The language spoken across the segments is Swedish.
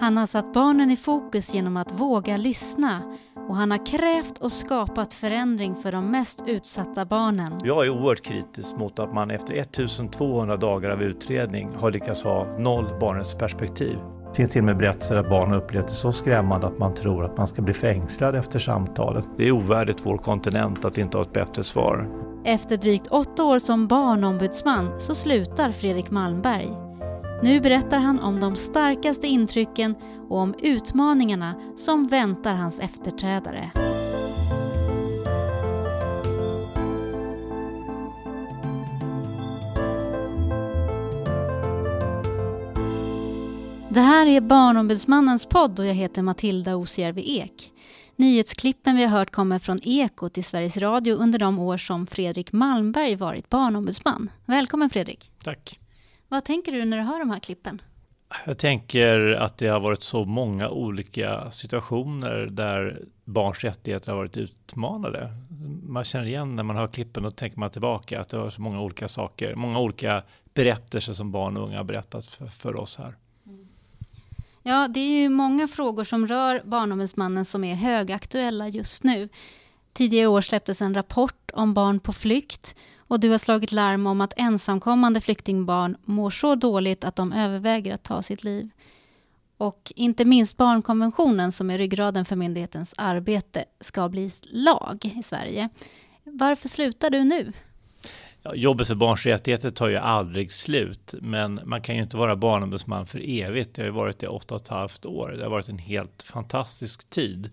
Han har satt barnen i fokus genom att våga lyssna och han har krävt och skapat förändring för de mest utsatta barnen. Jag är oerhört kritisk mot att man efter 1200 dagar av utredning har lyckats ha noll barnets perspektiv. Det finns till och med berättelser att barn upplevt det så skrämmande att man tror att man ska bli fängslad efter samtalet. Det är ovärdigt vår kontinent att inte ha ett bättre svar. Efter drygt åtta år som barnombudsman så slutar Fredrik Malmberg. Nu berättar han om de starkaste intrycken och om utmaningarna som väntar hans efterträdare. Det här är Barnombudsmannens podd och jag heter Matilda Osjärvi Ek. Nyhetsklippen vi har hört kommer från Ekot i Sveriges Radio under de år som Fredrik Malmberg varit barnombudsman. Välkommen Fredrik! Tack! Vad tänker du när du hör de här klippen? Jag tänker att det har varit så många olika situationer där barns rättigheter har varit utmanade. Man känner igen när man hör klippen och tänker man tillbaka att det var så många olika saker, många olika berättelser som barn och unga har berättat för, för oss här. Ja, det är ju många frågor som rör Barnombudsmannen som är högaktuella just nu. Tidigare år släpptes en rapport om barn på flykt och du har slagit larm om att ensamkommande flyktingbarn mår så dåligt att de överväger att ta sitt liv. Och inte minst barnkonventionen, som är ryggraden för myndighetens arbete, ska bli lag i Sverige. Varför slutar du nu? Jobbet för barns rättigheter tar ju aldrig slut, men man kan ju inte vara barnombudsman för evigt. Jag har ju varit det i åtta och ett halvt år. Det har varit en helt fantastisk tid.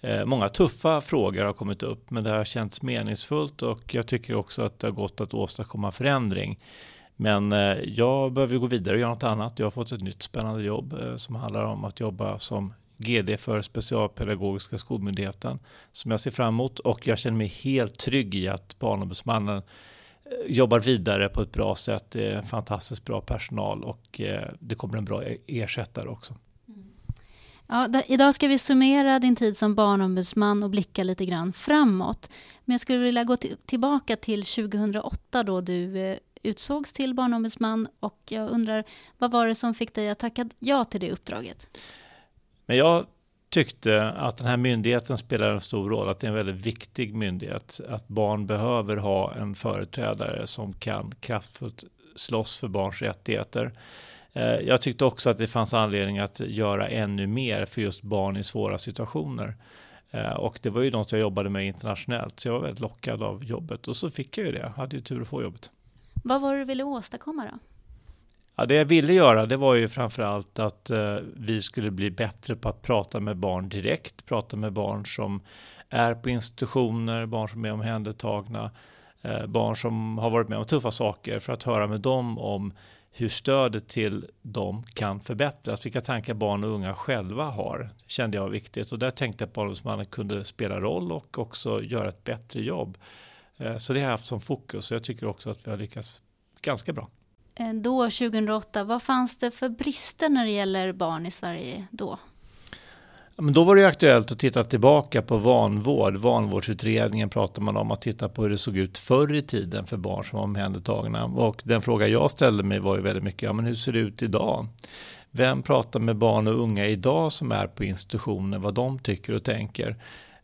Eh, många tuffa frågor har kommit upp, men det har känts meningsfullt och jag tycker också att det har gått att åstadkomma förändring. Men eh, jag behöver gå vidare och göra något annat. Jag har fått ett nytt spännande jobb eh, som handlar om att jobba som GD för Specialpedagogiska skolmyndigheten som jag ser fram emot och jag känner mig helt trygg i att Barnombudsmannen jobbar vidare på ett bra sätt. Det är fantastiskt bra personal och det kommer en bra e-, ersättare också. Ja, idag ska vi summera din tid som barnombudsman och blicka lite grann framåt. Men jag skulle vilja gå tillbaka till 2008 då du eh, utsågs till barnombudsman och jag undrar vad var det som fick dig att tacka ja till det uppdraget? Men jag tyckte att den här myndigheten spelar en stor roll, att det är en väldigt viktig myndighet. Att barn behöver ha en företrädare som kan kraftfullt slåss för barns rättigheter. Eh, jag tyckte också att det fanns anledning att göra ännu mer för just barn i svåra situationer. Eh, och det var ju något jag jobbade med internationellt, så jag var väldigt lockad av jobbet. Och så fick jag ju det, jag hade ju tur att få jobbet. Vad var det du ville åstadkomma då? Ja, det jag ville göra det var ju framförallt att eh, vi skulle bli bättre på att prata med barn direkt, prata med barn som är på institutioner, barn som är omhändertagna, eh, barn som har varit med om tuffa saker för att höra med dem om hur stödet till dem kan förbättras. Vilka tankar barn och unga själva har kände jag var viktigt och där tänkte jag att Barnombudsmannen kunde spela roll och också göra ett bättre jobb. Eh, så det har jag haft som fokus och jag tycker också att vi har lyckats ganska bra. Eh, då, 2008, vad fanns det för brister när det gäller barn i Sverige då? Men då var det aktuellt att titta tillbaka på vanvård. Vanvårdsutredningen pratar man om att titta på hur det såg ut förr i tiden för barn som var omhändertagna. Och den fråga jag ställde mig var ju väldigt mycket, ja men hur ser det ut idag? Vem pratar med barn och unga idag som är på institutioner, vad de tycker och tänker?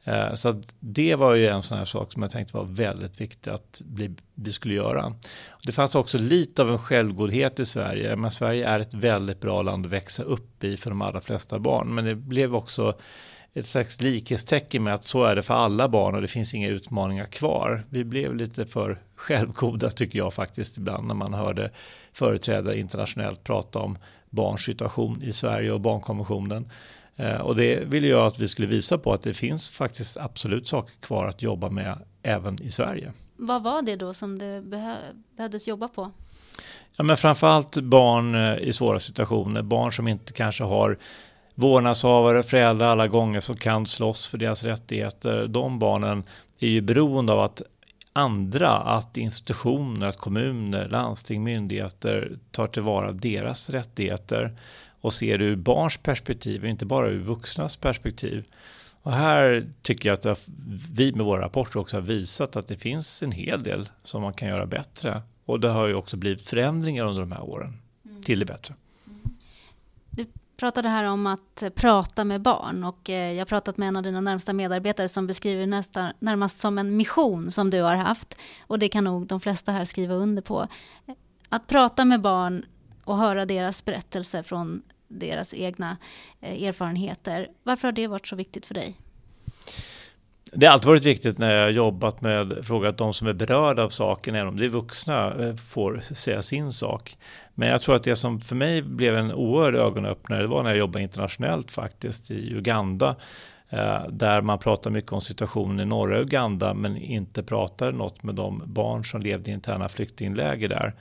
Eh, så det var ju en sån här sak som jag tänkte var väldigt viktigt att bli, vi skulle göra. Det fanns också lite av en självgodhet i Sverige. Men Sverige är ett väldigt bra land att växa upp i för de allra flesta barn. Men det blev också ett slags likhetstecken med att så är det för alla barn och det finns inga utmaningar kvar. Vi blev lite för självgoda tycker jag faktiskt ibland när man hörde företrädare internationellt prata om barns situation i Sverige och barnkonventionen. Eh, och det ville jag att vi skulle visa på att det finns faktiskt absolut saker kvar att jobba med även i Sverige. Vad var det då som det behö behövdes jobba på? Ja, men framförallt barn eh, i svåra situationer, barn som inte kanske har vårdnadshavare, föräldrar alla gånger som kan slåss för deras rättigheter. De barnen är ju beroende av att andra, att institutioner, att kommuner, landsting, myndigheter tar tillvara deras rättigheter och ser det ur barns perspektiv, inte bara ur vuxnas perspektiv. Och här tycker jag att vi med våra rapporter också har visat att det finns en hel del som man kan göra bättre. Och det har ju också blivit förändringar under de här åren mm. till det bättre. Du pratade här om att prata med barn och eh, jag har pratat med en av dina närmsta medarbetare som beskriver nästan, närmast som en mission som du har haft. Och det kan nog de flesta här skriva under på. Att prata med barn och höra deras berättelser från deras egna eh, erfarenheter. Varför har det varit så viktigt för dig? Det har alltid varit viktigt när jag jobbat med frågan att de som är berörda av saken, även om det är vuxna, eh, får säga sin sak. Men jag tror att det som för mig blev en oerhörd ögonöppnare, det var när jag jobbade internationellt faktiskt i Uganda. Eh, där man pratar mycket om situationen i norra Uganda men inte pratar något med de barn som levde i interna flyktingläger där.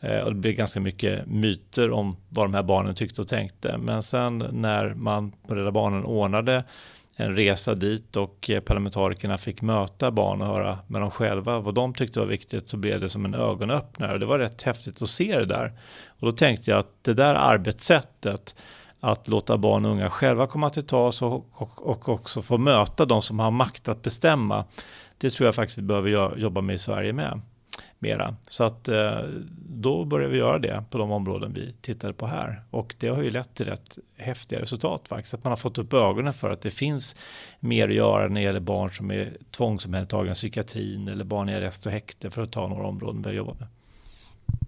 Eh, och det blev ganska mycket myter om vad de här barnen tyckte och tänkte. Men sen när man på Rädda Barnen ordnade en resa dit och eh, parlamentarikerna fick möta barn och höra med dem själva vad de tyckte var viktigt så blev det som en ögonöppnare. Det var rätt häftigt att se det där. Och då tänkte jag att det där arbetssättet att låta barn och unga själva komma till tals och, och, och också få möta de som har makt att bestämma. Det tror jag faktiskt vi behöver jobba med i Sverige med mera. Så att eh, då började vi göra det på de områden vi tittade på här. Och det har ju lett till rätt häftiga resultat faktiskt. Att man har fått upp ögonen för att det finns mer att göra när det gäller barn som är tvångsomhändertagna i psykiatrin eller barn i arrest och häkte för att ta några områden vi har jobbat med.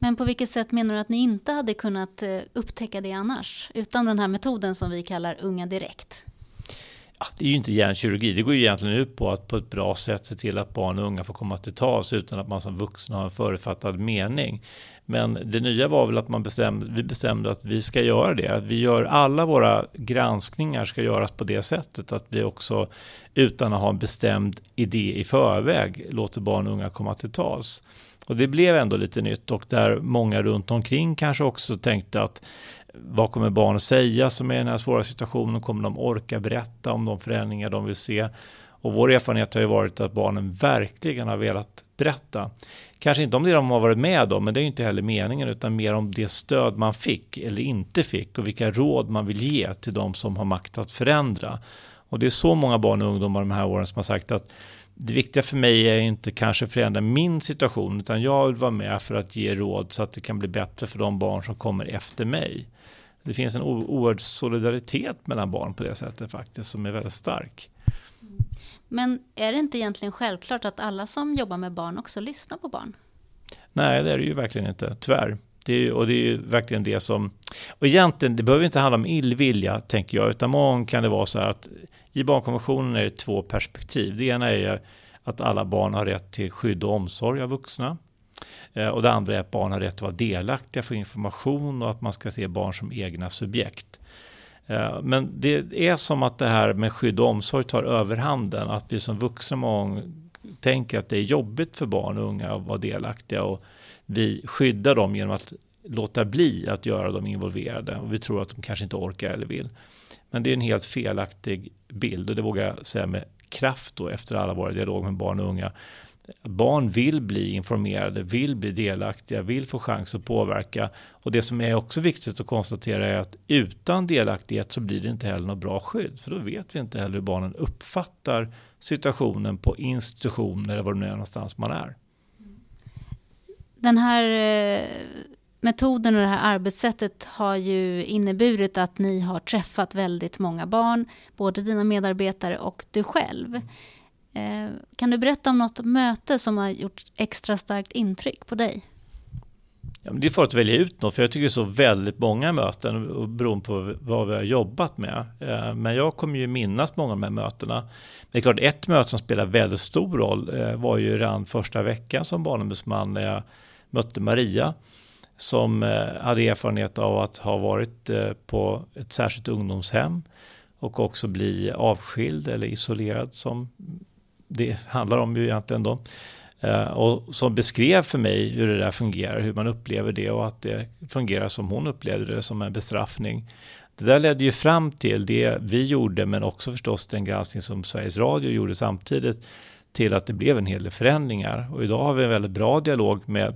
Men på vilket sätt menar du att ni inte hade kunnat eh, upptäcka det annars? Utan den här metoden som vi kallar Unga Direkt? Det är ju inte hjärnkirurgi. Det går ju egentligen ut på att på ett bra sätt se till att barn och unga får komma till tals utan att man som vuxen har en förutfattad mening. Men det nya var väl att man bestämde, vi bestämde att vi ska göra det. Att vi gör alla våra granskningar ska göras på det sättet att vi också utan att ha en bestämd idé i förväg låter barn och unga komma till tals. Och det blev ändå lite nytt och där många runt omkring kanske också tänkte att vad kommer barn att säga som är i den här svåra situationen? Kommer de orka berätta om de förändringar de vill se? Och vår erfarenhet har ju varit att barnen verkligen har velat berätta. Kanske inte om det de har varit med om, men det är ju inte heller meningen, utan mer om det stöd man fick eller inte fick och vilka råd man vill ge till de som har makt att förändra. Och det är så många barn och ungdomar de här åren som har sagt att det viktiga för mig är inte kanske förändra min situation, utan jag vill vara med för att ge råd så att det kan bli bättre för de barn som kommer efter mig det finns en oerhörd solidaritet mellan barn på det sättet faktiskt som är väldigt stark. Men är det inte egentligen självklart att alla som jobbar med barn också lyssnar på barn? Nej, det är det ju verkligen inte, tyvärr. Det ju, och det är ju verkligen det som... Och egentligen, det behöver inte handla om illvilja, tänker jag, utan många kan det vara så här att i barnkonventionen är det två perspektiv. Det ena är att alla barn har rätt till skydd och omsorg av vuxna. Eh, och det andra är att barn har rätt att vara delaktiga, få information och att man ska se barn som egna subjekt. Eh, men det är som att det här med skydd och omsorg tar överhanden, att vi som vuxna många tänker att det är jobbigt för barn och unga att vara delaktiga och vi skyddar dem genom att låta bli att göra dem involverade och vi tror att de kanske inte orkar eller vill. Men det är en helt felaktig bild och det vågar jag säga med kraft då efter alla våra dialoger med barn och unga. Barn vill bli informerade, vill bli delaktiga, vill få chans att påverka. Och det som är också viktigt att konstatera är att utan delaktighet så blir det inte heller något bra skydd. För då vet vi inte heller hur barnen uppfattar situationen på institutioner eller var det nu är någonstans man är. Den här eh, metoden och det här arbetssättet har ju inneburit att ni har träffat väldigt många barn, både dina medarbetare och du själv. Eh, kan du berätta om något möte som har gjort extra starkt intryck på dig? Ja, men det är för att välja ut något, för jag tycker det är så väldigt många möten beroende på vad vi har jobbat med. Eh, men jag kommer ju minnas många av de här mötena. Men det är klart, ett möte som spelar väldigt stor roll eh, var ju redan första veckan som barnombudsman när jag mötte Maria som eh, hade erfarenhet av att ha varit eh, på ett särskilt ungdomshem och också bli avskild eller isolerad som det handlar om ju egentligen då. Eh, och som beskrev för mig hur det där fungerar, hur man upplever det och att det fungerar som hon upplevde det som en bestraffning. Det där ledde ju fram till det vi gjorde, men också förstås den granskning som Sveriges Radio gjorde samtidigt, till att det blev en hel del förändringar. Och idag har vi en väldigt bra dialog med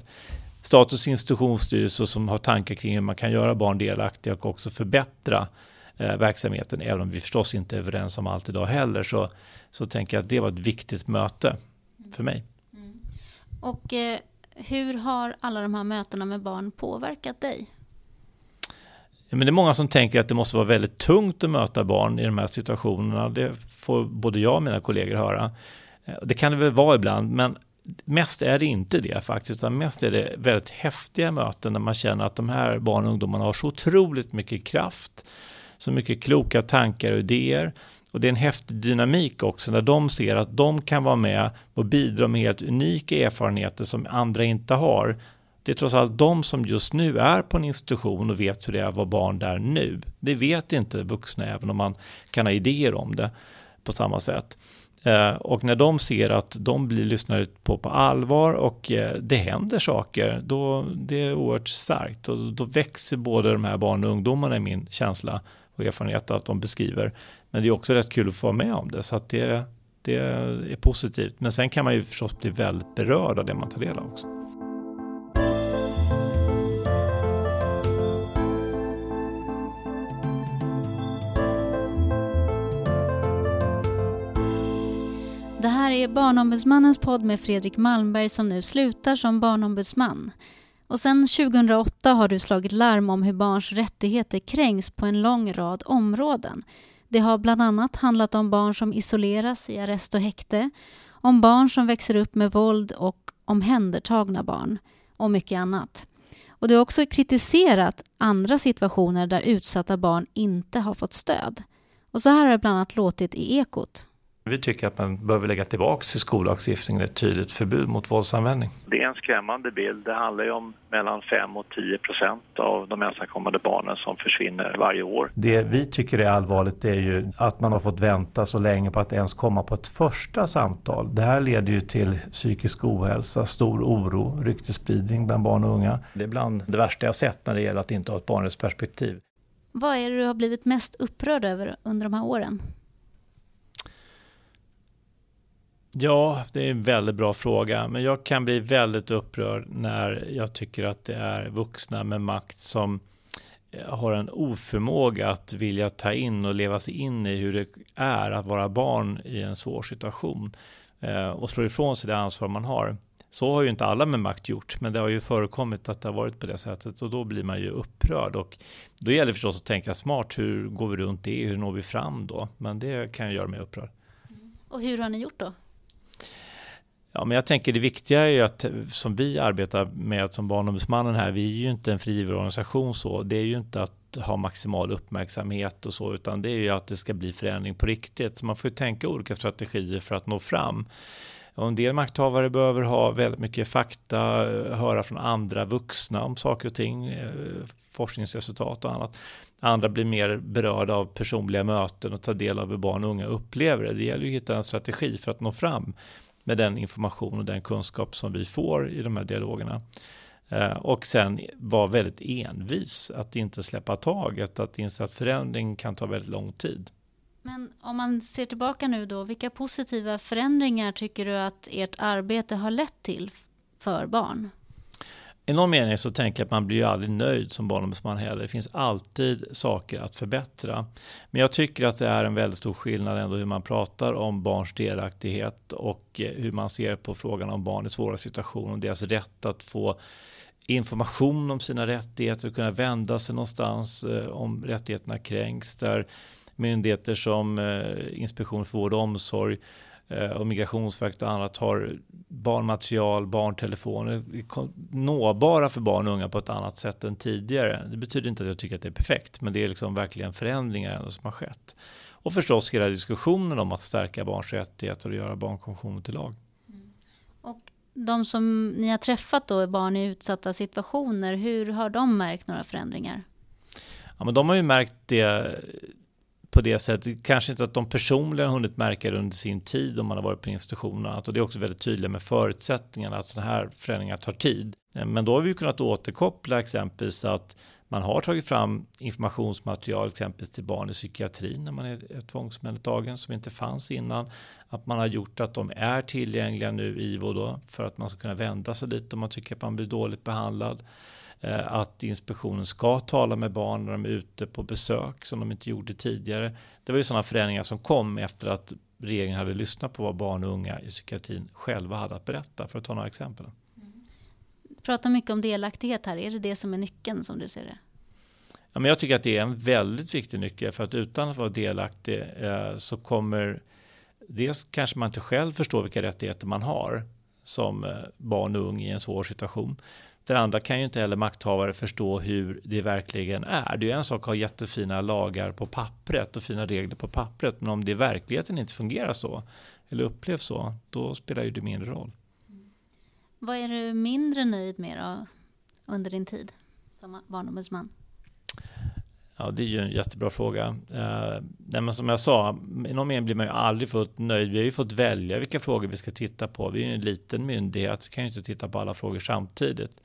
Statens institutionsstyrelse som har tankar kring hur man kan göra barn delaktiga och också förbättra eh, verksamheten, även om vi förstås inte är överens om allt idag heller, så, så tänker jag att det var ett viktigt möte för mig. Mm. Och eh, hur har alla de här mötena med barn påverkat dig? Men det är många som tänker att det måste vara väldigt tungt att möta barn i de här situationerna. Det får både jag och mina kollegor höra. Eh, det kan det väl vara ibland, men mest är det inte det faktiskt, utan mest är det väldigt häftiga möten när man känner att de här barn och ungdomarna har så otroligt mycket kraft, så mycket kloka tankar och idéer. Och det är en häftig dynamik också när de ser att de kan vara med och bidra med helt unika erfarenheter som andra inte har. Det är trots allt de som just nu är på en institution och vet hur det är att vara barn där nu. Det vet inte vuxna även om man kan ha idéer om det på samma sätt. Eh, och när de ser att de blir lyssnade på på allvar och eh, det händer saker, då det är oerhört starkt. Och då växer både de här barnen och ungdomarna i min känsla och erfarenhet att de beskriver. Men det är också rätt kul att få vara med om det, så att det, det är positivt. Men sen kan man ju förstås bli väldigt berörd av det man tar del av också. Det här är Barnombudsmannens podd med Fredrik Malmberg som nu slutar som barnombudsman. Och sen 2008 har du slagit larm om hur barns rättigheter kränks på en lång rad områden. Det har bland annat handlat om barn som isoleras i arrest och häkte, om barn som växer upp med våld och omhändertagna barn och mycket annat. Och du har också kritiserat andra situationer där utsatta barn inte har fått stöd. Och så här har det bland annat låtit i Ekot. Vi tycker att man behöver lägga tillbaka i skollagstiftningen ett tydligt förbud mot våldsanvändning. Det är en skrämmande bild. Det handlar ju om mellan 5 och 10 procent av de ensamkommande barnen som försvinner varje år. Det vi tycker är allvarligt är ju att man har fått vänta så länge på att ens komma på ett första samtal. Det här leder ju till psykisk ohälsa, stor oro, ryktesspridning bland barn och unga. Det är bland det värsta jag sett när det gäller att inte ha ett barnrättsperspektiv. Vad är det du har blivit mest upprörd över under de här åren? Ja, det är en väldigt bra fråga, men jag kan bli väldigt upprörd när jag tycker att det är vuxna med makt som eh, har en oförmåga att vilja ta in och leva sig in i hur det är att vara barn i en svår situation eh, och slår ifrån sig det ansvar man har. Så har ju inte alla med makt gjort, men det har ju förekommit att det har varit på det sättet och då blir man ju upprörd och då gäller det förstås att tänka smart. Hur går vi runt det? Hur når vi fram då? Men det kan ju göra mig upprörd. Och hur har ni gjort då? Ja, men jag tänker det viktiga är ju att som vi arbetar med som Barnombudsmannen här, vi är ju inte en frivilligorganisation så. Det är ju inte att ha maximal uppmärksamhet och så, utan det är ju att det ska bli förändring på riktigt. Så man får ju tänka olika strategier för att nå fram. Och en del makthavare behöver ha väldigt mycket fakta, höra från andra vuxna om saker och ting, eh, forskningsresultat och annat. Andra blir mer berörda av personliga möten och tar del av hur barn och unga upplever det. Det gäller ju att hitta en strategi för att nå fram med den information och den kunskap som vi får i de här dialogerna. Eh, och sen vara väldigt envis, att inte släppa taget, att inse att förändring kan ta väldigt lång tid. Men om man ser tillbaka nu då, vilka positiva förändringar tycker du att ert arbete har lett till för barn? I någon mening så tänker jag att man blir ju aldrig nöjd som barnombudsman heller. Det finns alltid saker att förbättra. Men jag tycker att det är en väldigt stor skillnad ändå hur man pratar om barns delaktighet och eh, hur man ser på frågan om barn i svåra situationer och deras rätt att få information om sina rättigheter och kunna vända sig någonstans eh, om rättigheterna kränks. Där myndigheter som eh, inspektionen Inspektion för vård och omsorg och Migrationsverket och annat har barnmaterial, barntelefoner nåbara för barn och unga på ett annat sätt än tidigare. Det betyder inte att jag tycker att det är perfekt, men det är liksom verkligen förändringar som har skett. Och förstås hela diskussionen om att stärka barns rättigheter och göra barnkonventionen till lag. Mm. Och de som ni har träffat då, barn i utsatta situationer, hur har de märkt några förändringar? Ja, men de har ju märkt det på det sättet. Kanske inte att de personligen har hunnit märka det under sin tid om man har varit på institutionerna. Och det är också väldigt tydligt med förutsättningarna att sådana här förändringar tar tid. Eh, men då har vi kunnat återkoppla exempelvis att man har tagit fram informationsmaterial exempelvis till barn i psykiatrin när man är tvångsomhändertagen som inte fanns innan. Att man har gjort att de är tillgängliga nu i IVO då för att man ska kunna vända sig dit om man tycker att man blir dåligt behandlad. Eh, att inspektionen ska tala med barn när de är ute på besök som de inte gjorde tidigare. Det var ju sådana förändringar som kom efter att regeringen hade lyssnat på vad barn och unga i psykiatrin själva hade att berätta, för att ta några exempel. Du pratar mycket om delaktighet här, är det det som är nyckeln som du ser det? Ja, men jag tycker att det är en väldigt viktig nyckel för att utan att vara delaktig eh, så kommer dels kanske man inte själv förstår vilka rättigheter man har som eh, barn och ung i en svår situation. Den andra kan ju inte heller makthavare förstå hur det verkligen är. Det är ju en sak att ha jättefina lagar på pappret och fina regler på pappret, men om det i verkligheten inte fungerar så eller upplevs så, då spelar ju det mindre roll. Vad är du mindre nöjd med då, under din tid som barnombudsman? Ja, det är ju en jättebra fråga. Eh, nej, men som jag sa, i någon mening blir man ju aldrig fullt nöjd. Vi har ju fått välja vilka frågor vi ska titta på. Vi är ju en liten myndighet, så kan ju inte titta på alla frågor samtidigt.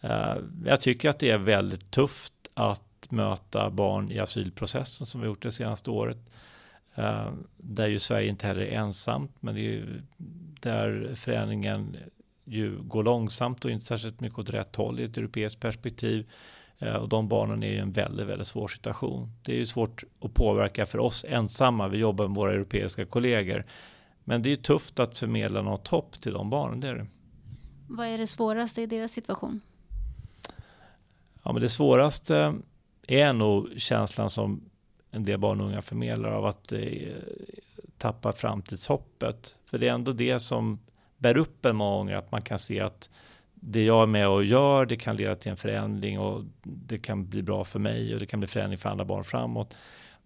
Eh, jag tycker att det är väldigt tufft att möta barn i asylprocessen som vi gjort det senaste året. Eh, där ju Sverige inte heller är ensamt, men det är ju där förändringen ju går långsamt och inte särskilt mycket åt rätt håll i ett europeiskt perspektiv. Eh, och de barnen är i en väldigt, väldigt svår situation. Det är ju svårt att påverka för oss ensamma. Vi jobbar med våra europeiska kollegor. Men det är tufft att förmedla något hopp till de barnen. Det är det. Vad är det svåraste i deras situation? Ja, men det svåraste är nog känslan som en del barn och unga förmedlar av att eh, tappa framtidshoppet. För det är ändå det som bär upp en många gånger, att man kan se att det jag är med och gör, det kan leda till en förändring och det kan bli bra för mig och det kan bli förändring för andra barn framåt.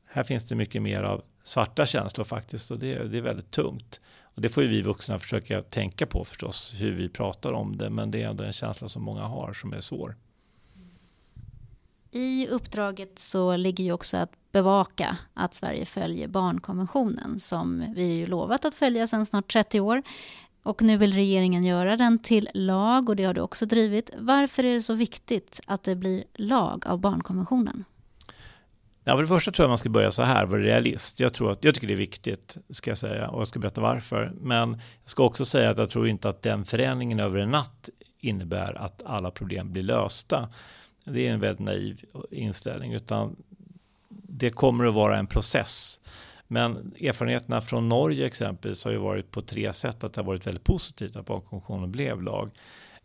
Här finns det mycket mer av svarta känslor faktiskt och det, det är väldigt tungt. Och det får ju vi vuxna försöka tänka på förstås, hur vi pratar om det, men det är ändå en känsla som många har som är svår. I uppdraget så ligger ju också att bevaka att Sverige följer barnkonventionen som vi ju lovat att följa sedan snart 30 år. Och nu vill regeringen göra den till lag och det har du också drivit. Varför är det så viktigt att det blir lag av barnkonventionen? Ja, för det första tror jag man ska börja så här, vara realist. Jag, tror att, jag tycker det är viktigt, ska jag säga, och jag ska berätta varför. Men jag ska också säga att jag tror inte att den förändringen över en natt innebär att alla problem blir lösta. Det är en väldigt naiv inställning, utan det kommer att vara en process. Men erfarenheterna från Norge exempelvis har ju varit på tre sätt att det har varit väldigt positivt att barnkonventionen blev lag.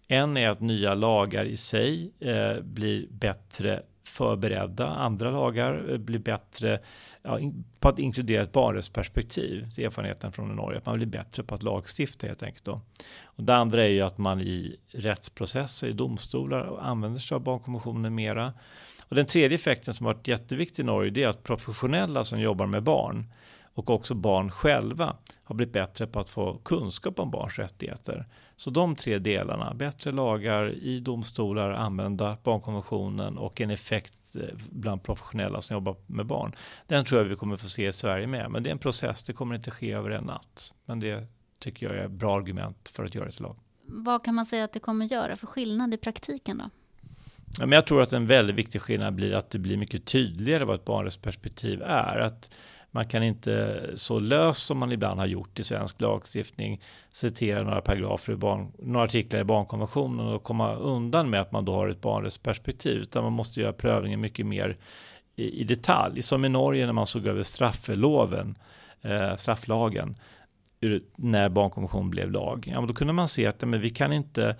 En är att nya lagar i sig eh, blir bättre förberedda. Andra lagar eh, blir bättre ja, på att inkludera ett barnrättsperspektiv. Det är erfarenheten från Norge, att man blir bättre på att lagstifta helt enkelt. Då. Och det andra är ju att man i rättsprocesser, i domstolar använder sig av barnkonventionen mera. Och den tredje effekten som varit jätteviktig i Norge det är att professionella som jobbar med barn och också barn själva har blivit bättre på att få kunskap om barns rättigheter. Så de tre delarna, bättre lagar i domstolar, använda barnkonventionen och en effekt eh, bland professionella som jobbar med barn. Den tror jag vi kommer få se i Sverige med. Men det är en process, det kommer inte ske över en natt. Men det tycker jag är ett bra argument för att göra det till lag. Vad kan man säga att det kommer göra för skillnad i praktiken då? Men jag tror att en väldigt viktig skillnad blir att det blir mycket tydligare vad ett barnrättsperspektiv är. Att man kan inte så löst som man ibland har gjort i svensk lagstiftning citera några paragrafer, i barn, några artiklar i barnkonventionen och komma undan med att man då har ett barnrättsperspektiv. Utan man måste göra prövningen mycket mer i, i detalj. Som i Norge när man såg över straffeloven, eh, strafflagen när barnkonventionen blev lag. Ja, men då kunde man se att men vi kan inte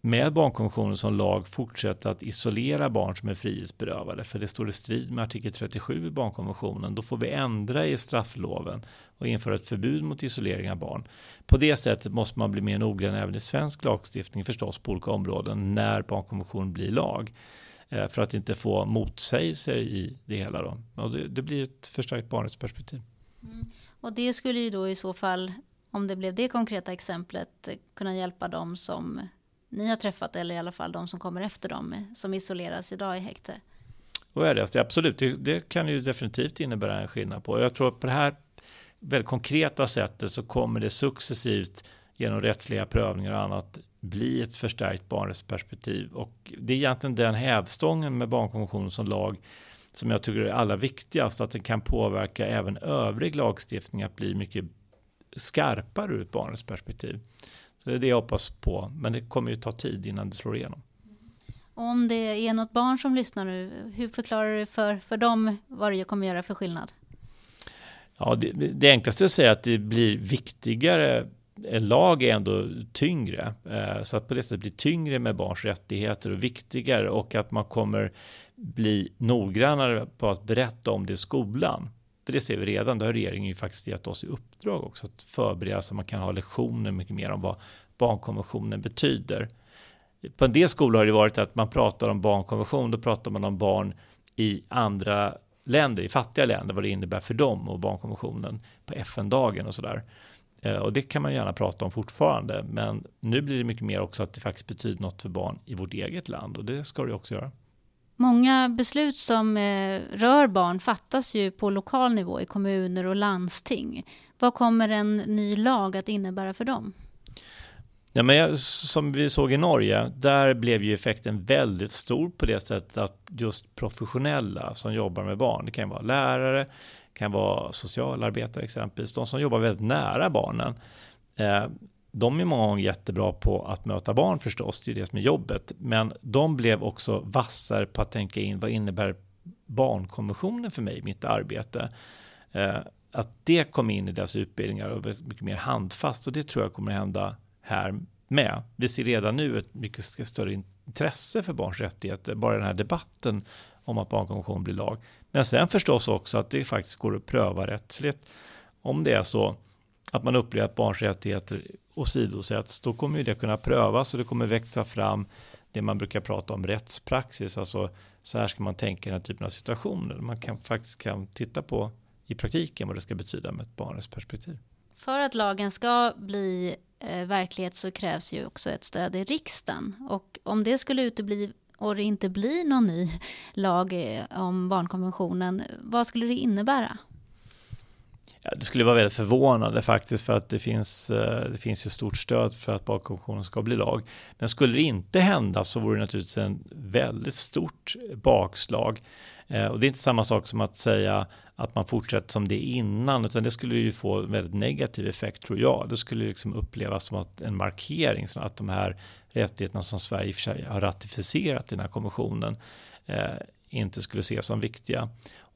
med barnkonventionen som lag fortsätta att isolera barn som är frihetsberövade. För det står i strid med artikel 37 i barnkonventionen. Då får vi ändra i straffloven och införa ett förbud mot isolering av barn. På det sättet måste man bli mer noggrann även i svensk lagstiftning förstås på olika områden när barnkonventionen blir lag. Eh, för att inte få motsägelser i det hela. Då. Och det, det blir ett förstärkt barnrättsperspektiv. Mm. Och det skulle ju då i så fall, om det blev det konkreta exemplet, kunna hjälpa dem som ni har träffat, eller i alla fall de som kommer efter dem, som isoleras idag i häkte? Och är det, absolut, det, det, kan ju definitivt innebära en skillnad på. Jag tror att på det här väldigt konkreta sättet så kommer det successivt genom rättsliga prövningar och annat bli ett förstärkt barnrättsperspektiv. Och det är egentligen den hävstången med barnkonventionen som lag som jag tycker är allra viktigast, att den kan påverka även övrig lagstiftning att bli mycket skarpare ur ett barnrättsperspektiv. Så det är det jag hoppas på, men det kommer ju ta tid innan det slår igenom. Om det är något barn som lyssnar nu, hur förklarar du för, för dem vad det kommer göra för skillnad? Ja, det, det enklaste är att säga att det blir viktigare en lag är ändå tyngre. Eh, så att på det sättet blir tyngre med barns rättigheter och viktigare och att man kommer bli noggrannare på att berätta om det i skolan. För det ser vi redan, det har regeringen ju faktiskt gett oss i uppdrag också att förbereda så att man kan ha lektioner mycket mer om vad barnkonventionen betyder. På en del skolor har det varit att man pratar om barnkonvention, då pratar man om barn i andra länder, i fattiga länder, vad det innebär för dem och barnkonventionen på FN-dagen och sådär. Eh, och det kan man gärna prata om fortfarande, men nu blir det mycket mer också att det faktiskt betyder något för barn i vårt eget land och det ska det också göra. Många beslut som eh, rör barn fattas ju på lokal nivå i kommuner och landsting. Vad kommer en ny lag att innebära för dem? Ja, men som vi såg i Norge, där blev ju effekten väldigt stor på det sättet att just professionella som jobbar med barn, det kan vara lärare, kan vara socialarbetare exempelvis, de som jobbar väldigt nära barnen, eh, de är många gånger jättebra på att möta barn förstås, det är det som är jobbet, men de blev också vassare på att tänka in vad innebär barnkonventionen för mig i mitt arbete. Eh, att det kom in i deras utbildningar och mycket mer handfast och det tror jag kommer att hända här med. Vi ser redan nu ett mycket större intresse för barns rättigheter, bara den här debatten om att barnkonventionen blir lag. Men sen förstås också att det faktiskt går att pröva rättsligt. Om det är så att man upplever att barns rättigheter åsidosätts, då kommer ju det kunna prövas och det kommer växa fram det man brukar prata om rättspraxis, alltså så här ska man tänka i den här typen av situationer. Man kan faktiskt kan titta på i praktiken vad det ska betyda med ett barnets perspektiv. För att lagen ska bli eh, verklighet så krävs ju också ett stöd i riksdagen. Och om det skulle utebli och det inte blir någon ny lag eh, om barnkonventionen, vad skulle det innebära? Ja, det skulle vara väldigt förvånande faktiskt för att det finns, eh, det finns ju stort stöd för att barnkonventionen ska bli lag. Men skulle det inte hända så vore det naturligtvis en väldigt stort bakslag. Eh, och det är inte samma sak som att säga att man fortsätter som det innan, utan det skulle ju få en väldigt negativ effekt tror jag. Det skulle liksom upplevas som att en markering, så att de här rättigheterna som Sverige i och för sig har ratificerat i den här konventionen eh, inte skulle ses som viktiga.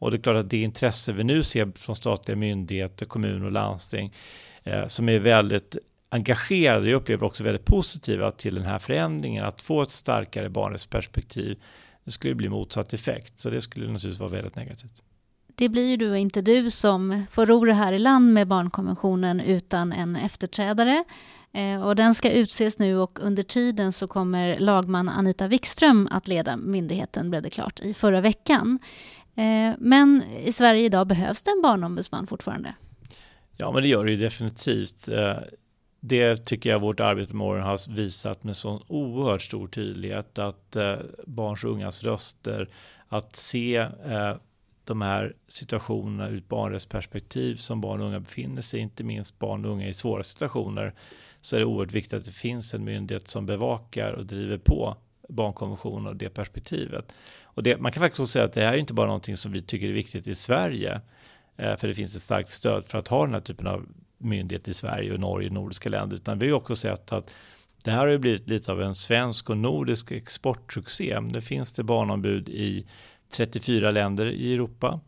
Och det är klart att det intresse vi nu ser från statliga myndigheter, kommuner och landsting eh, som är väldigt engagerade, jag upplever också väldigt positiva till den här förändringen, att få ett starkare barnrättsperspektiv, det skulle bli motsatt effekt, så det skulle naturligtvis vara väldigt negativt. Det blir ju du inte du som får ro det här i land med barnkonventionen utan en efterträdare. Eh, och den ska utses nu och under tiden så kommer lagman Anita Wikström att leda myndigheten, blev det klart, i förra veckan. Eh, men i Sverige idag behövs det en barnombudsman fortfarande. Ja, men det gör det ju definitivt. Eh, det tycker jag vårt arbete med åren har visat med sån oerhört stor tydlighet att eh, barns och ungas röster, att se de här situationerna ur ett barnrättsperspektiv som barn och unga befinner sig inte minst barn och unga i svåra situationer, så är det oerhört viktigt att det finns en myndighet som bevakar och driver på barnkonventionen och det perspektivet. Och det, man kan faktiskt också säga att det här är inte bara någonting som vi tycker är viktigt i Sverige, eh, för det finns ett starkt stöd för att ha den här typen av myndighet i Sverige och Norge och nordiska länder, utan vi har också sett att det här har ju blivit lite av en svensk och nordisk exportsuccé. Nu finns det barnombud i 34 länder i Europa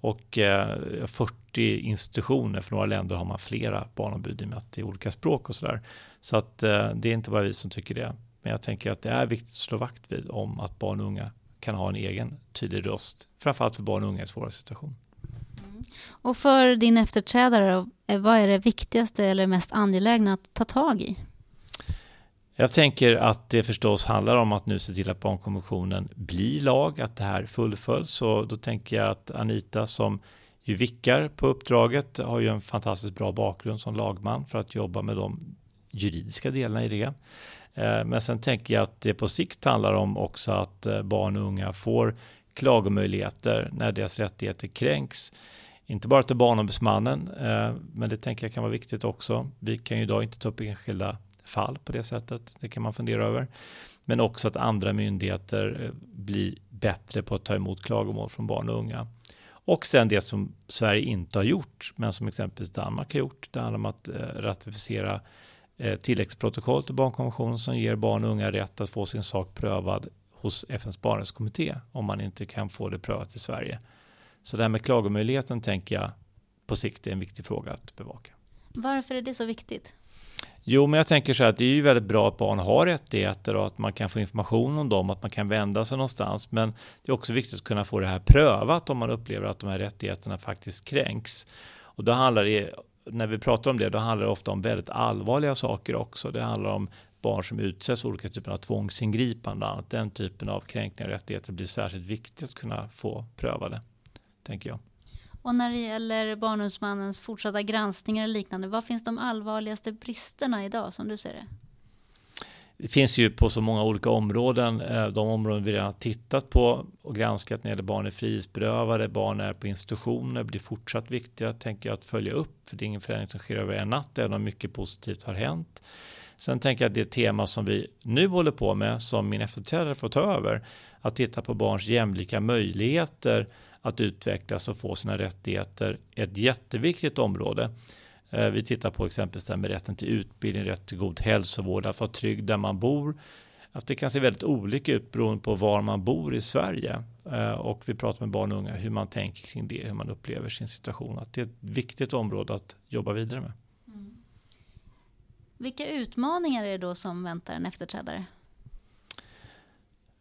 och eh, 40 institutioner. För några länder har man flera barnombud i och med att det är olika språk och sådär. Så att eh, det är inte bara vi som tycker det. Men jag tänker att det är viktigt att slå vakt vid om att barn och unga kan ha en egen tydlig röst. Framförallt för barn och unga i svåra situationer. Mm. Och för din efterträdare, eh, vad är det viktigaste eller mest angelägna att ta tag i? Jag tänker att det förstås handlar om att nu se till att barnkonventionen blir lag, att det här fullföljs. Så då tänker jag att Anita som ju vickar på uppdraget har ju en fantastiskt bra bakgrund som lagman för att jobba med de juridiska delarna i det. Eh, men sen tänker jag att det på sikt handlar om också att eh, barn och unga får klagomöjligheter när deras rättigheter kränks. Inte bara till Barnombudsmannen, eh, men det tänker jag kan vara viktigt också. Vi kan ju idag inte ta upp enskilda fall på det sättet. Det kan man fundera över. Men också att andra myndigheter blir bättre på att ta emot klagomål från barn och unga. Och sen det som Sverige inte har gjort, men som exempelvis Danmark har gjort. Det handlar om att ratificera tilläggsprotokoll till barnkonventionen som ger barn och unga rätt att få sin sak prövad hos FNs barnrättskommitté om man inte kan få det prövat i Sverige. Så det här med klagomöjligheten tänker jag på sikt är en viktig fråga att bevaka. Varför är det så viktigt? Jo, men jag tänker så här att det är ju väldigt bra att barn har rättigheter och att man kan få information om dem, att man kan vända sig någonstans. Men det är också viktigt att kunna få det här prövat om man upplever att de här rättigheterna faktiskt kränks. Och då handlar det, när vi pratar om det, då handlar det ofta om väldigt allvarliga saker också. Det handlar om barn som utsätts för olika typer av tvångsingripanden. Den typen av kränkningar och rättigheter blir särskilt viktigt att kunna få prövade, tänker jag. Och när det gäller Barnombudsmannens fortsatta granskningar och liknande, vad finns de allvarligaste bristerna idag som du ser det? Det finns ju på så många olika områden. Eh, de områden vi redan har tittat på och granskat när det gäller barn är frihetsberövade, barn är på institutioner blir fortsatt viktiga, tänker jag, att följa upp. För det är ingen förändring som sker över en natt, även om mycket positivt har hänt. Sen tänker jag att det tema som vi nu håller på med, som min efterträdare får ta över, att titta på barns jämlika möjligheter att utvecklas och få sina rättigheter är ett jätteviktigt område. Eh, vi tittar på exempelvis det med rätten till utbildning, rätt till god hälsovård, att vara trygg där man bor. Att det kan se väldigt olika ut beroende på var man bor i Sverige. Eh, och vi pratar med barn och unga hur man tänker kring det, hur man upplever sin situation. Att det är ett viktigt område att jobba vidare med. Mm. Vilka utmaningar är det då som väntar en efterträdare?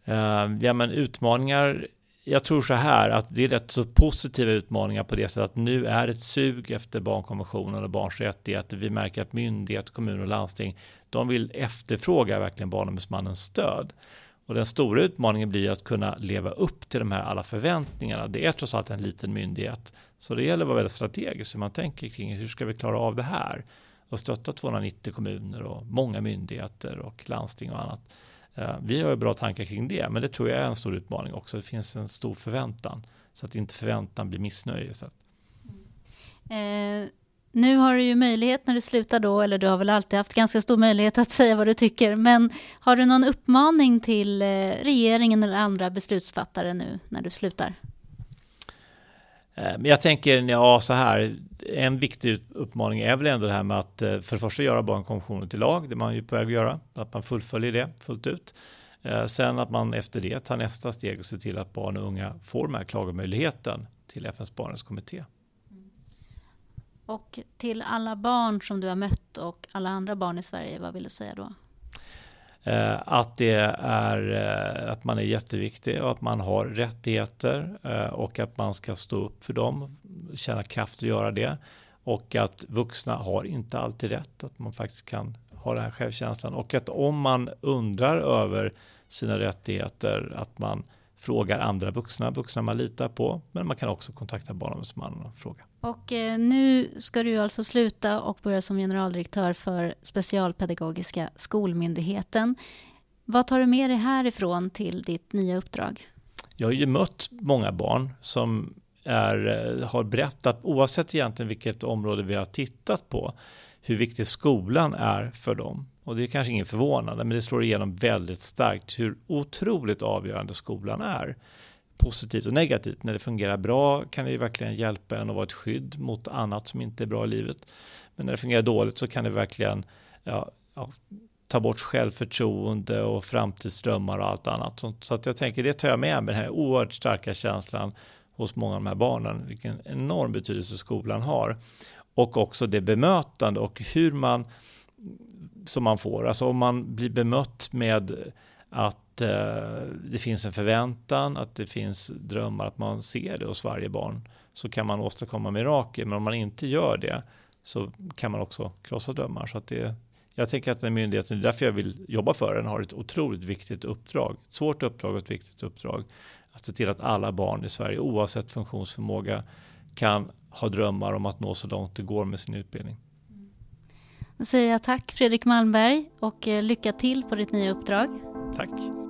Uh, ja, men utmaningar jag tror så här att det är rätt så positiva utmaningar på det sättet att nu är ett sug efter barnkonventionen och barns rättigheter. Vi märker att myndighet, kommuner och landsting, de vill efterfråga verkligen Barnombudsmannens stöd. Och den stora utmaningen blir att kunna leva upp till de här alla förväntningarna. Det är trots allt en liten myndighet. Så det gäller att vara väldigt strategisk hur man tänker kring hur ska vi klara av det här? Och stötta 290 kommuner och många myndigheter och landsting och annat. Eh, vi har ju bra tankar kring det, men det tror jag är en stor utmaning också. Det finns en stor förväntan, så att inte förväntan blir missnöje. Så mm. eh, nu har du ju möjlighet när du slutar då, eller du har väl alltid haft ganska stor möjlighet att säga vad du tycker, men har du någon uppmaning till eh, regeringen eller andra beslutsfattare nu när du slutar? Eh, men jag tänker, ja så här, en viktig uppmaning är väl ändå det här med att eh, för det första göra barnkonventionen till lag, det man ju på väg att göra, att man fullföljer det fullt ut. Eh, sen att man efter det tar nästa steg och ser till att barn och unga får den här klagomöjligheten till FNs barnrättskommitté. Och till alla barn som du har mött och alla andra barn i Sverige, vad vill du säga då? Eh, att, det är, eh, att man är jätteviktig och att man har rättigheter eh, och att man ska stå upp för dem, känna kraft att göra det. Och att vuxna har inte alltid rätt, att man faktiskt kan ha den här självkänslan. Och att om man undrar över sina rättigheter, att man frågar andra vuxna, vuxna man litar på, men man kan också kontakta Barnombudsmannen och fråga. Och eh, nu ska du alltså sluta och börja som generaldirektör för Specialpedagogiska skolmyndigheten. Vad tar du med dig härifrån till ditt nya uppdrag? Jag har ju mött många barn som är, eh, har berättat, oavsett egentligen vilket område vi har tittat på, hur viktig skolan är för dem. Och det är kanske ingen förvånande, men det slår igenom väldigt starkt hur otroligt avgörande skolan är. Positivt och negativt. När det fungerar bra kan det verkligen hjälpa en att vara ett skydd mot annat som inte är bra i livet. Men när det fungerar dåligt så kan det verkligen ja, ja, ta bort självförtroende och framtidsdrömmar och allt annat. Så, att jag tänker, det tar jag med mig, den här oerhört starka känslan hos många av de här barnen, vilken enorm betydelse skolan har. Och också det bemötande och hur man som man får. Alltså om man blir bemött med att eh, det finns en förväntan, att det finns drömmar, att man ser det hos varje barn, så kan man åstadkomma mirakel. Men om man inte gör det så kan man också krossa drömmar. Så att det, jag tänker att den myndigheten, det är därför jag vill jobba för den, har ett otroligt viktigt uppdrag. Ett svårt uppdrag och ett viktigt uppdrag. Att se till att alla barn i Sverige, oavsett funktionsförmåga, kan ha drömmar om att nå så långt det går med sin utbildning. Nu säger jag tack Fredrik Malmberg och eh, lycka till på ditt nya uppdrag. Tack.